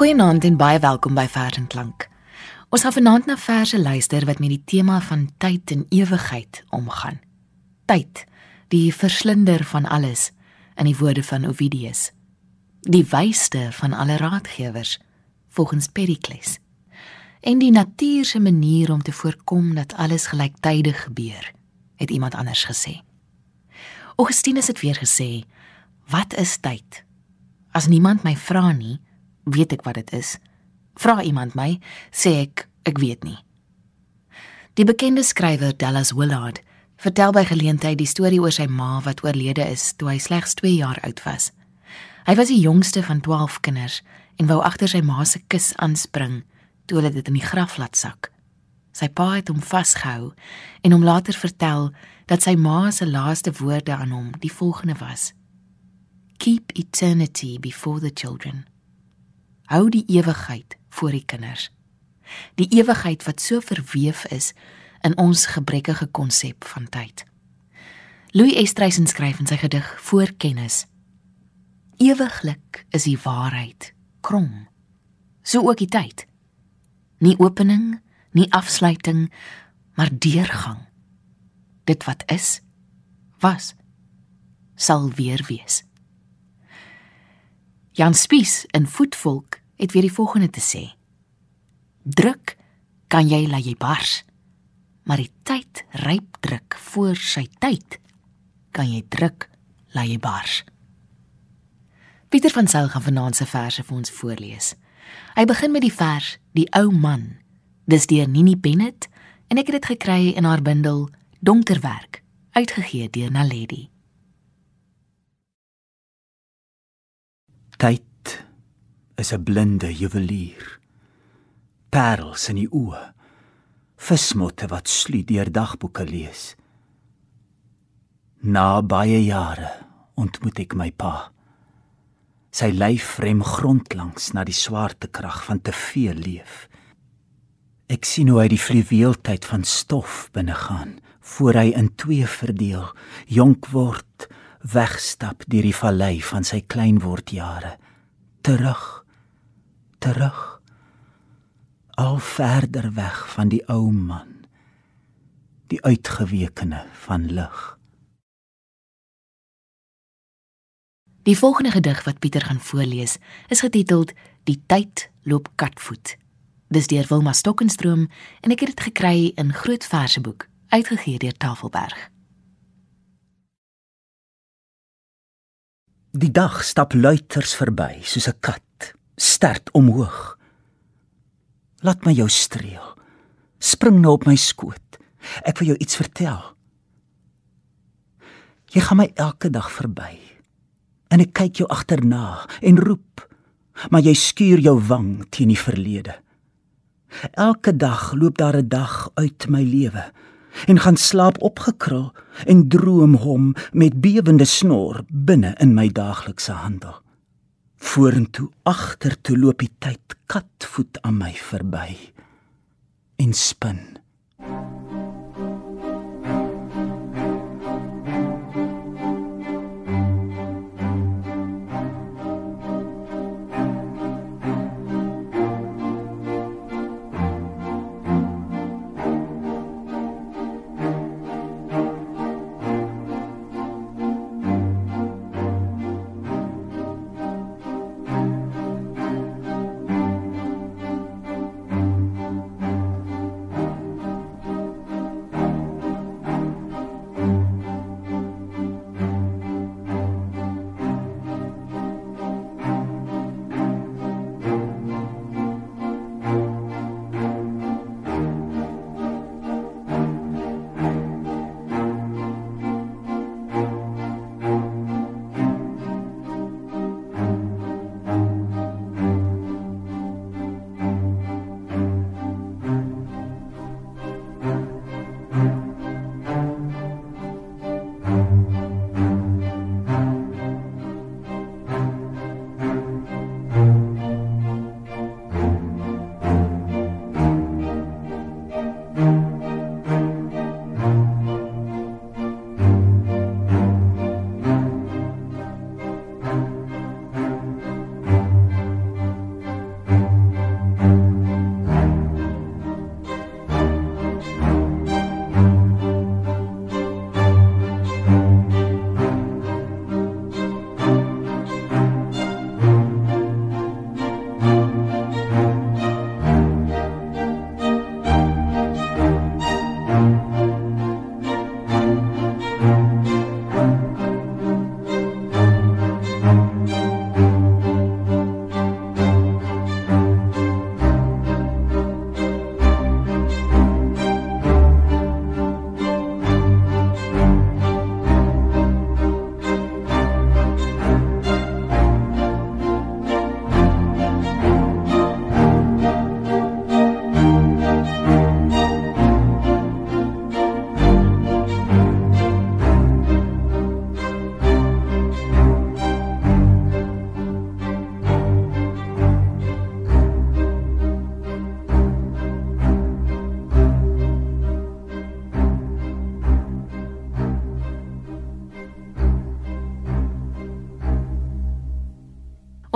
Goeienaand en baie welkom by Vers en Klank. Ons gaan vanaand na verse luister wat met die tema van tyd en ewigheid omgaan. Tyd, die verslinder van alles in die woorde van Ovidius. Die wysste van alle raadgewers volgens Pericles. En die natuur se manier om te voorkom dat alles gelyktydig gebeur, het iemand anders gesê. Augustinus het weer gesê: "Wat is tyd? As niemand my vra nie, weet ek wat dit is. Vra iemand my, sê ek ek weet nie. Die bekende skrywer Dallas Willard vertel by geleentheid die storie oor sy ma wat oorlede is toe hy slegs 2 jaar oud was. Hy was die jongste van 12 kinders en wou agter sy ma se kus aanspring toe hulle dit in die graf laat sak. Sy pa het hom vasgehou en hom later vertel dat sy ma se laaste woorde aan hom die volgende was: Keep eternity before the children hou die ewigheid voor die kinders. Die ewigheid wat so verweef is in ons gebrekkige konsep van tyd. Louis Estreisen skryf in sy gedig Voorkennis: Ewiglik is die waarheid krom, so ook die tyd. Nie opening, nie afsluiting, maar deurgang. Dit wat is, was sal weer wees. Jan Spies in Voetvolk het weer die volgende te sê. Druk kan jy laat jy bars. Maar die tyd ryp druk voor sy tyd. Kan jy druk laat jy bars. Pieter van Sail gaan vanaand se verse vir ons voorlees. Hy begin met die vers Die ou man. Dis deur Nini Bennett en ek het dit gekry in haar bundel Donkerwerk, uitgegee deur Naledi. Tyd is 'n blinde juwelier. Parels in die oë. Vismotte wat sluit deur dagboeke lees. Na baie jare ontmoet ek my pa. Sy lyf rem grondlangs na die swaartekrag van te veel leef. Ek sien hoe hy die fluweeltyd van stof binne gaan voor hy in twee verdeel, jonk word, wegstap deur die vallei van sy kleinword jare, terug terug. Al verder weg van die ou man. Die uitgewekene van lig. Die volgende gedig wat Pieter gaan voorlees is getiteld Die tyd loop katvoet. Dis deur Wilma Stokkenstroom en ek het dit gekry in Groot Verseboek uitgegee deur Tafelberg Die dag stap luiters verby soos 'n kat stert omhoog. Laat my jou streel. Spring nou op my skoot. Ek wil jou iets vertel. Jy gaan my elke dag verby. En ek kyk jou agterna en roep, maar jy skuur jou wang teen die verlede. Elke dag loop daar 'n dag uit my lewe en gaan slaap opgekrul en droom hom met bewende snor binne in my daaglikse handel. Vorentoe, agtertoe loop die tyd katvoet aan my verby en spin.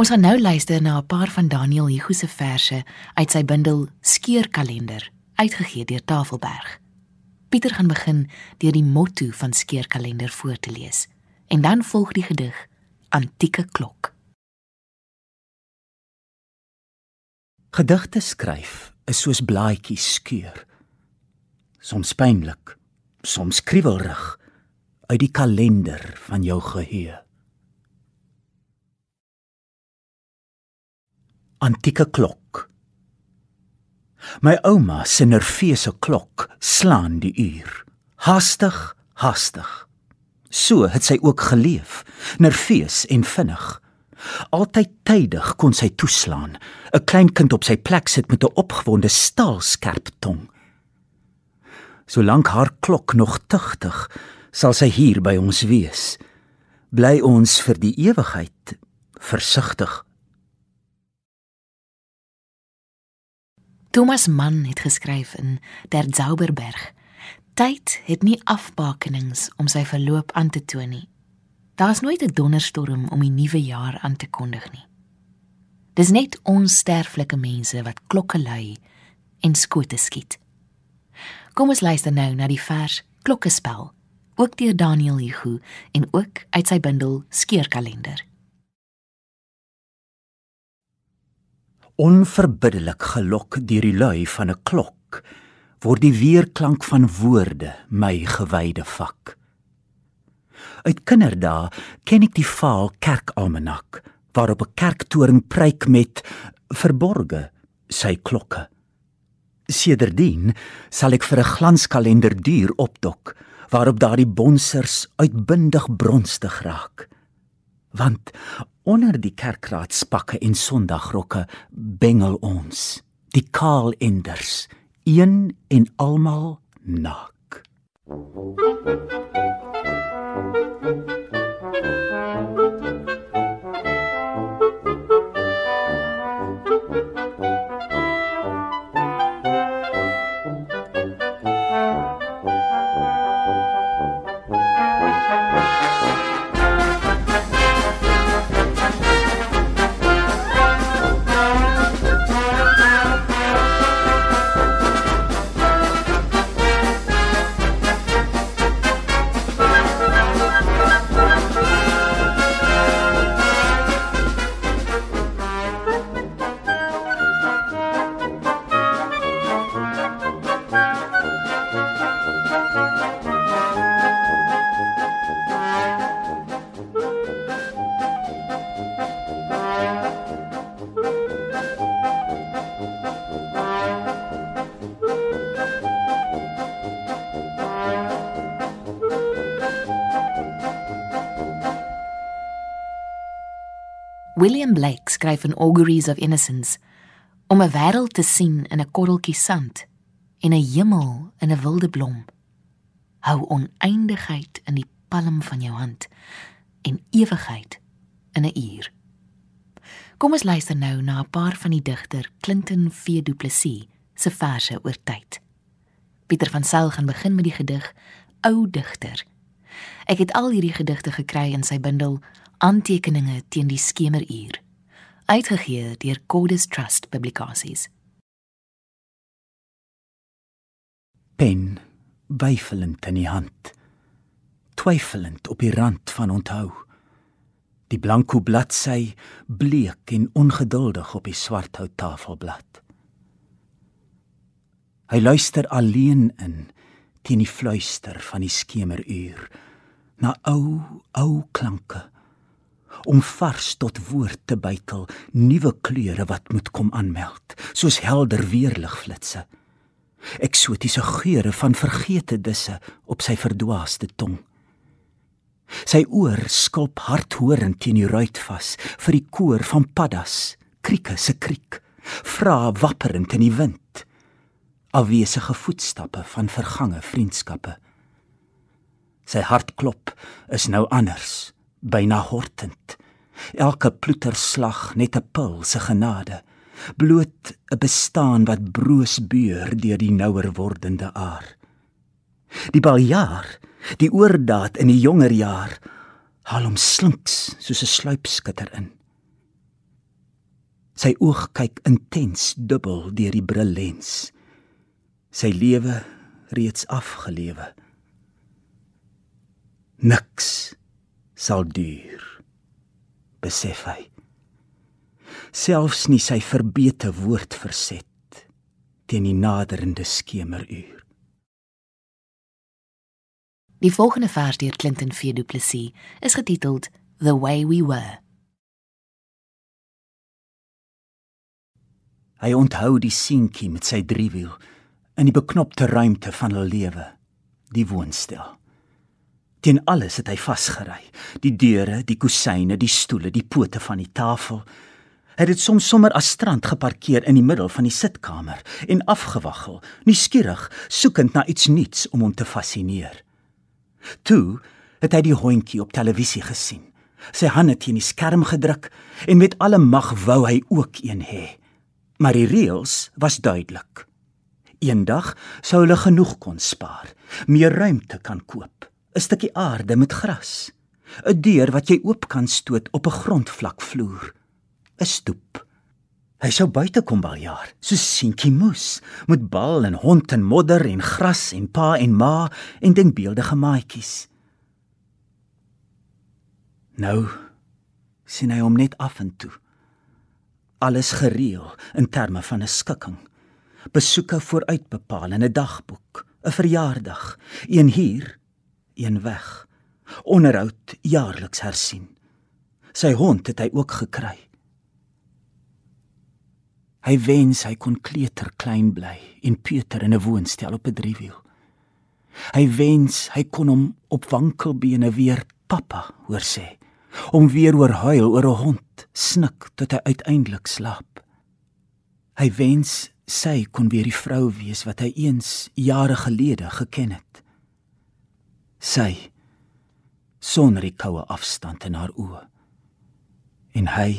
Ons gaan nou luister na 'n paar van Daniel Hugo se verse uit sy bundel Skeurkalender, uitgegee deur Tafelberg. Pieter gaan begin deur die motto van Skeurkalender voor te lees en dan volg die gedig Antieke klok. Gedigte skryf is soos blaadjies skeur. Soms pynlik, soms kriewelrig uit die kalender van jou geheue. Antieke klok. My ouma se nerveuse klok slaan die uur. Hastig, hastig. So het sy ook geleef, nerveus en vinnig. Altyd tydig kon sy toeslaan. 'n Klein kind op sy plek sit met 'n opgewonde staalskerp tong. Solank haar klok nog tugtig, sal sy hier by ons wees. Bly ons vir die ewigheid versigtig. Thomas Mann het geskryf in Der Zauberberg. Tyd het nie afbakenings om sy verloop aan te toon nie. Daar's nooit 'n donderstorm om die nuwe jaar aan te kondig nie. Dis net ons sterflike mense wat klokke lui en skote skiet. Kom ons luister nou na die vers Klokkespel, ook deur Daniel Hugo en ook uit sy bundel Skeurkalender. Onverbiddelik gelok deur die lui van 'n klok word die weerklank van woorde my gewyde vak. Uit kinderdae ken ek die vaal kerkalmanak waarop 'n kerktoring pryk met verborge sy klokke. Sedertdien sal ek vir 'n glanskalender duur opdok waarop daardie bonsers uitbundig bronstig raak. Want onder die kerkraadspakke en sondagrokke bengel ons, die kaalenders, een en almal naak. William Blake skryf in Auguries of Innocence om 'n wêreld te sien in 'n korreltjie sand en 'n hemel in 'n wilde blom. Hou oneindigheid in die palm van jou hand en ewigheid in 'n uur. Kom ons luister nou na 'n paar van die digter Clinton V Du Plessis se verse oor tyd. Pieter van Sail gaan begin met die gedig Ou digter. Ek het al hierdie gedigte gekry in sy bundel Aantekeninge teen die skemeruur, uitgegee deur Cordis Trust Publikasies. Pen weifelend in die hand, twyfelend op die rand van onthou. Die blanko bladsy bleek en ongeduldig op die swart hout tafelblad. Hy luister alleen in teen die fluister van die skemeruur na ou ou klanke om vars tot woord te bytel nuwe kleure wat moet kom aanmeld soos helder weerligflitsse eksotiese geure van vergete disse op sy verdwaaste tong. Sy oor skulp harthorend teen die ruit vas vir die koor van paddas krieke se kriek vra wapperend in die wind afwesige voetstappe van vergange vriendskappe. Sy hartklop is nou anders byna hortend. Elke ploeterslag net 'n pil se genade, bloot 'n bestaan wat broos beur deur die nouer wordende aar. Die baljaar, die oordaat in die jonger jaar, haal hom slinks soos 'n sluipskutter in. Sy oog kyk intens dubbel deur die brillens. Sy lewe reeds afgelewe. Niks sal duur, besef hy. Selfs nie sy verbete woord verset teen die naderende skemeruur. Die volgende vers deur Clinton V Du Plessis is getiteld The Way We Were. Hy onthou die seentjie met sy driewiel in die beknopte ruimte van hulle lewe, die woonstel. Teen alles het hy vasgery, die deure, die kusyne, die stoele, die pote van die tafel. Hy het dit soms sommer as strand geparkeer in die middel van die sitkamer en afgewaggel, nuuskierig, soekend na iets nuuts om hom te fascineer. Toe het hy die hondjie op televisie gesien. Sy hande teen die skerm gedruk en met alle mag wou hy ook een hê. Maar die reëls was duidelik. Eendag sou hulle genoeg kon spaar, meer ruimte kan koop, 'n stukkie aarde met gras, 'n deur wat jy oop kan stoot op 'n grondvlak vloer, 'n stoep. Hy sou buite kom baljaar, so seentjie moes, met bal en hond en modder en gras en pa en ma en denkbeeldige maatjies. Nou sien hy hom net af en toe alles gereël in terme van 'n skikking. Besoeke vooruitbepaal in 'n dagboek, 'n verjaardag, een hier, een weg. Onderhoud jaarliks hersien. Sy hond het hy ook gekry. Hy wens hy kon kleuter klein bly en Pieter in 'n woonstel op 'n driewiel. Hy wens hy kon hom op wankelbene weer pappa hoor sê om weer oor huil oor 'n hond, snik tot hy uiteindelik slaap. Hy wens sy kon weer die vrou wees wat hy eens jare gelede geken het. Sy sonder die koue afstand in haar oë. En hy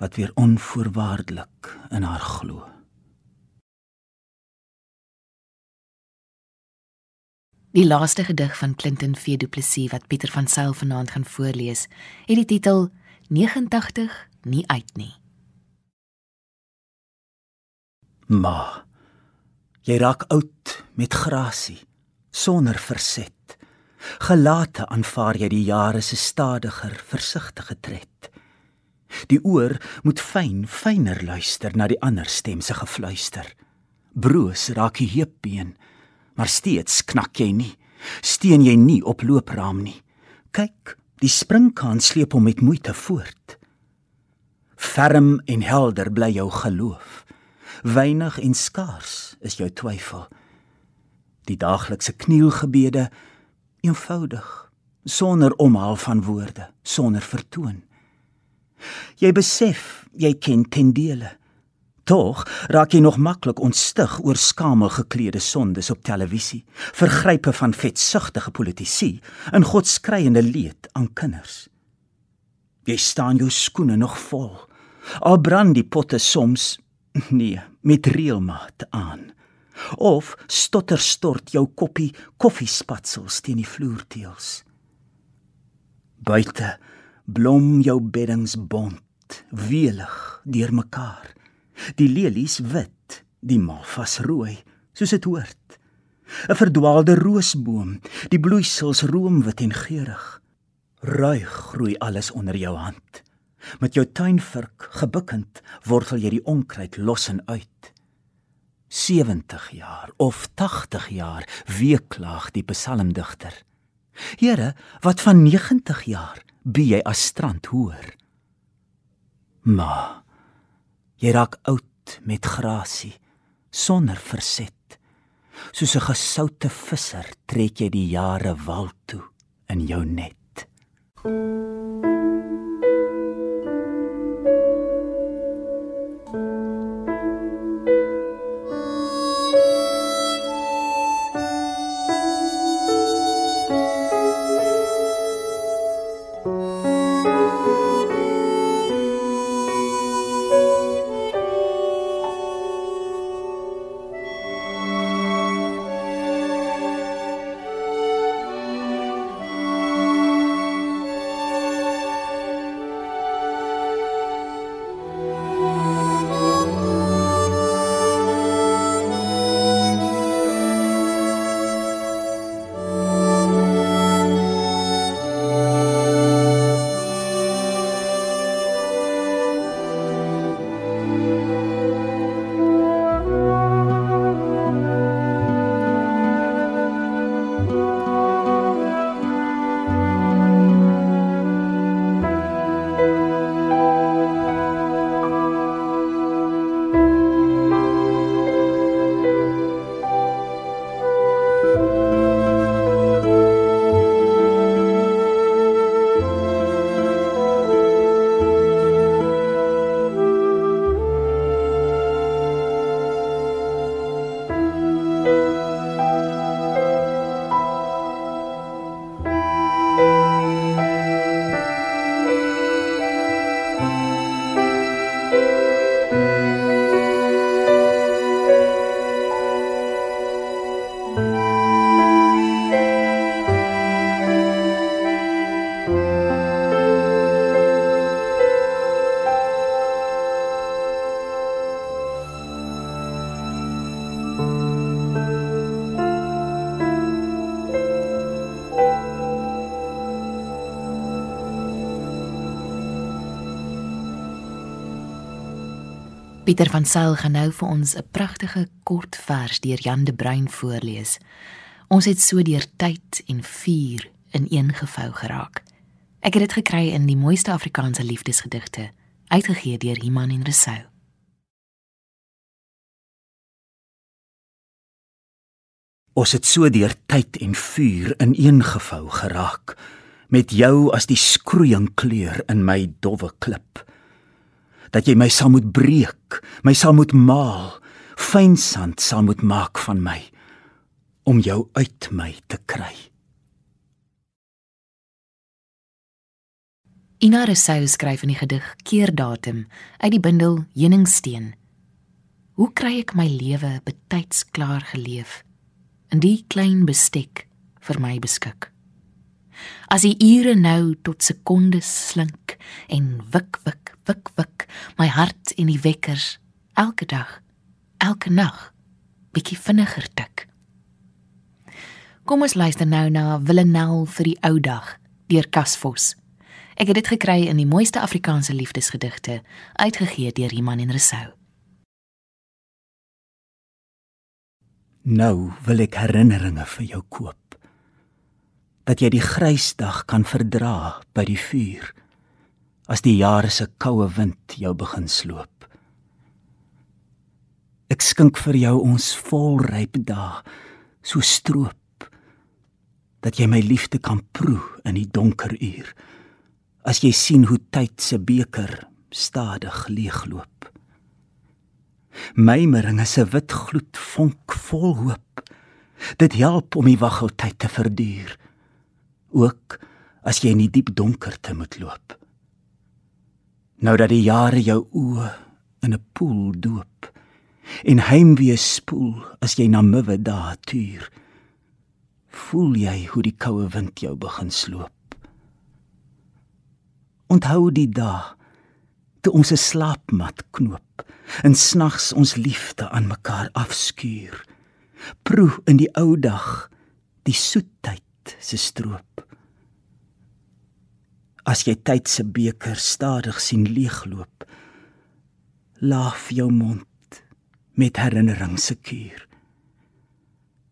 wat weer onvoorwaardelik in haar glo. Die laaste gedig van Clinton V Du Plessis wat Pieter van Sail vanaand gaan voorlees, het die titel 89 nie uit nie. Ma, jy raak oud met grasie, sonder verset. Gelate aanvaar jy die jare se stadiger, versigtige tred. Die oor moet fyn, fyner luister na die ander stem se gefluister. Broos raak die heupbeen maar steeds knak jy nie. Steen jy nie op loopraam nie. Kyk, die springkaan sleep hom met moeite voort. Ferm en helder bly jou geloof. Weinig en skaars is jou twyfel. Die daaglikse knielgebede eenvoudig, sonder omhaal van woorde, sonder vertoon. Jy besef jy ken ten dele Tog raak jy nog maklik ontstig oor skamel geklede sondes op televisie, vergrype van vetsugtige politici en godskreiende leed aan kinders. Jy staan jou skoene nog vol. Al brand die potte soms nee, met reëlmaat aan. Of stotter stort jou koppie koffiespatsels teen die vloerteels. Buite blom jou beddings bont, welig deurmekaar. Die lelies wit, die malvas rooi, soos dit hoort. 'n Verdwaalde roosboom, die bloeisels roomwit en geurig. Ruig groei alles onder jou hand. Met jou tuinvurk gebukkend wortel jy die onkruid los en uit. 70 jaar of 80 jaar weeklaag die psalmdigter. Here, wat van 90 jaar bi jy as strand hoor? Maar Jy raak oud met grasie, sonder verset. Soos 'n gesoute visser trek jy die jare wal toe in jou net. You. Pieter van Sail gaan nou vir ons 'n pragtige kort vers deur Jan de Bruin voorlees. Ons het so deur tyd en vuur ineengevou geraak. Ek het dit gekry in die mooiste Afrikaanse liefdesgedigte, uitgegee deur Iman en Resou. Ons het so deur tyd en vuur ineengevou geraak met jou as die skroeiing kleur in my dowwe klip dat jy my sal moet breek my sal moet maal fyn sand sal moet maak van my om jou uit my te kry Ina Resou skryf in die gedig Keerdatum uit die bundel Heuningsteen Hoe kry ek my lewe betyds klaar geleef in die klein bestek vir my beskik. As die ure nou tot sekondes slink en wik wik wik wik my hart en die wekkers elke dag elke nag bietjie vinniger tik. Kom ons luister nou na Willenel vir die ou dag deur Kasvos. Ek het dit gekry in die mooiste Afrikaanse liefdesgedigte uitgegee deur Iman en Resou. Nou wil ek herinneringe vir jou koop. Dat jy die grysdag kan verdra by die vuur as die jare se koue wind jou begin sloop. Ek skink vir jou ons volryp dae so stroop dat jy my liefde kan proe in die donker uur as jy sien hoe tyd se beker stadig leegloop. Mymering is 'n wit gloed vonk vol hoop. Dit help om die waggeltyd te verduur. Ook as jy in die diep donkerte moet loop. Nou dat die jare jou oë in 'n poel doop en heimwee spoel as jy na muwe daar tuur. Voel jy hoe die koue wind jou begin sloop? Onthou die dag toe ons 'n slaapmat knoop en snags ons liefde aan mekaar afskuur. Proe in die ou dag die soetheid se stroop. As jy tyd se beker stadig sien leegloop, laaf jou mond met herinnering se kuur.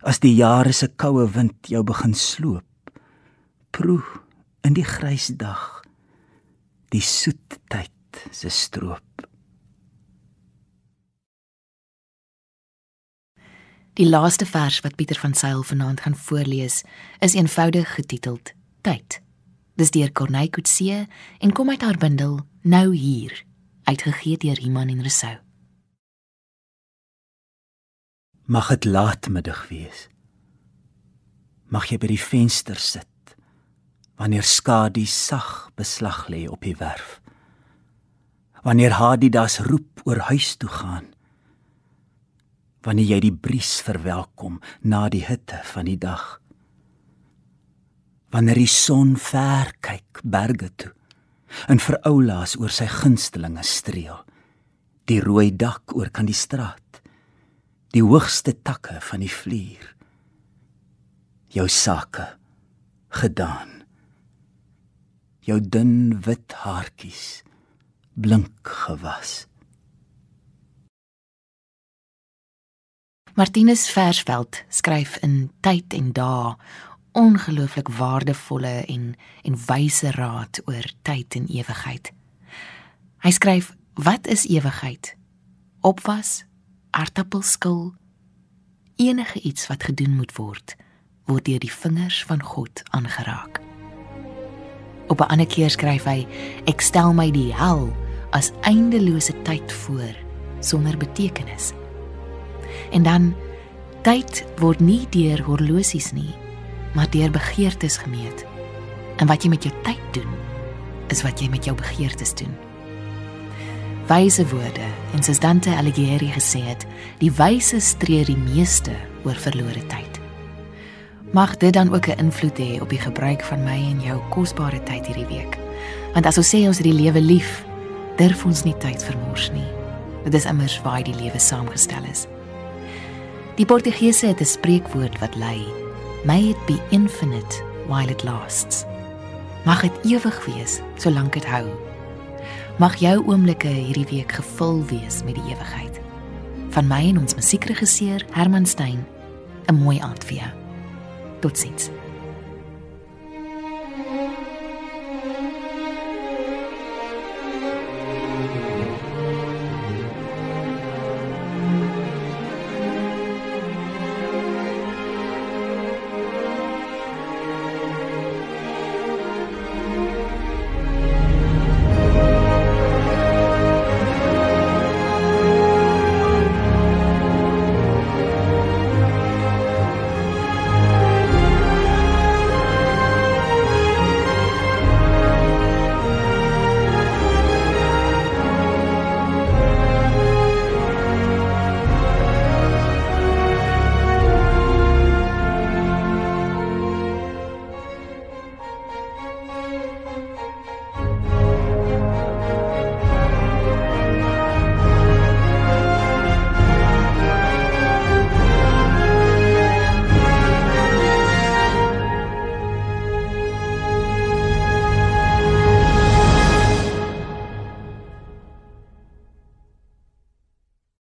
As die jare se koue wind jou begin sloop, proe in die grys dag die soetheid se stroop. Die laaste vers wat Pieter van Sail vanaand gaan voorlees, is eenvoudig getiteld Tyd. Dis deur Corneille Coetzee en kom uit haar bundel Nou hier, uitgegee deur Iman en Resou. Mag dit laatmiddag wees. Mag jy by die venster sit wanneer skadu sag beslag lê op die werf wanneer Hadidas roep oor huis toe gaan wanneer jy die bries verwelkom na die hitte van die dag wanneer die son ver kyk berge toe en vir oulaas oor sy gunstelinge streel die rooi dak oor kan die straat die hoogste takke van die vlier jou sake gedaan jou dun wit haartjies blink gewas. Martinus Versveld skryf in Tyd en Dae ongelooflik waardevolle en en wyse raad oor tyd en ewigheid. Hy skryf: "Wat is ewigheid? Opwas, aartappelskil, enige iets wat gedoen moet word, word deur die vingers van God aangeraak." Op 'n ander keer skryf hy: "Ek stel my die hel as eindelose tyd voor sonder betekenis. En dan tyd word nie deur horlosies nie, maar deur begeertes gemeet. En wat jy met jou tyd doen, is wat jy met jou begeertes doen. Wyse woorde, en soos Dante Alighieri gesê het, die wyse streer die meeste oor verlore tyd. Mag dit dan ook 'n invloed hê op die gebruik van my en jou kosbare tyd hierdie week. Want as ons sê ons het die lewe lief, durf ons nie tyd vermors nie. Dit is immers waar die lewe saamgestel is. Die Portugese het 'n spreekwoord wat lui: "May it be infinite while it lasts." Mag dit ewig wees solank dit hou. Mag jou oomblikke hierdie week gevul wees met die ewigheid. Van my en ons musiekregisseur Herman Stein, 'n mooi aand vir jou. Totsiens.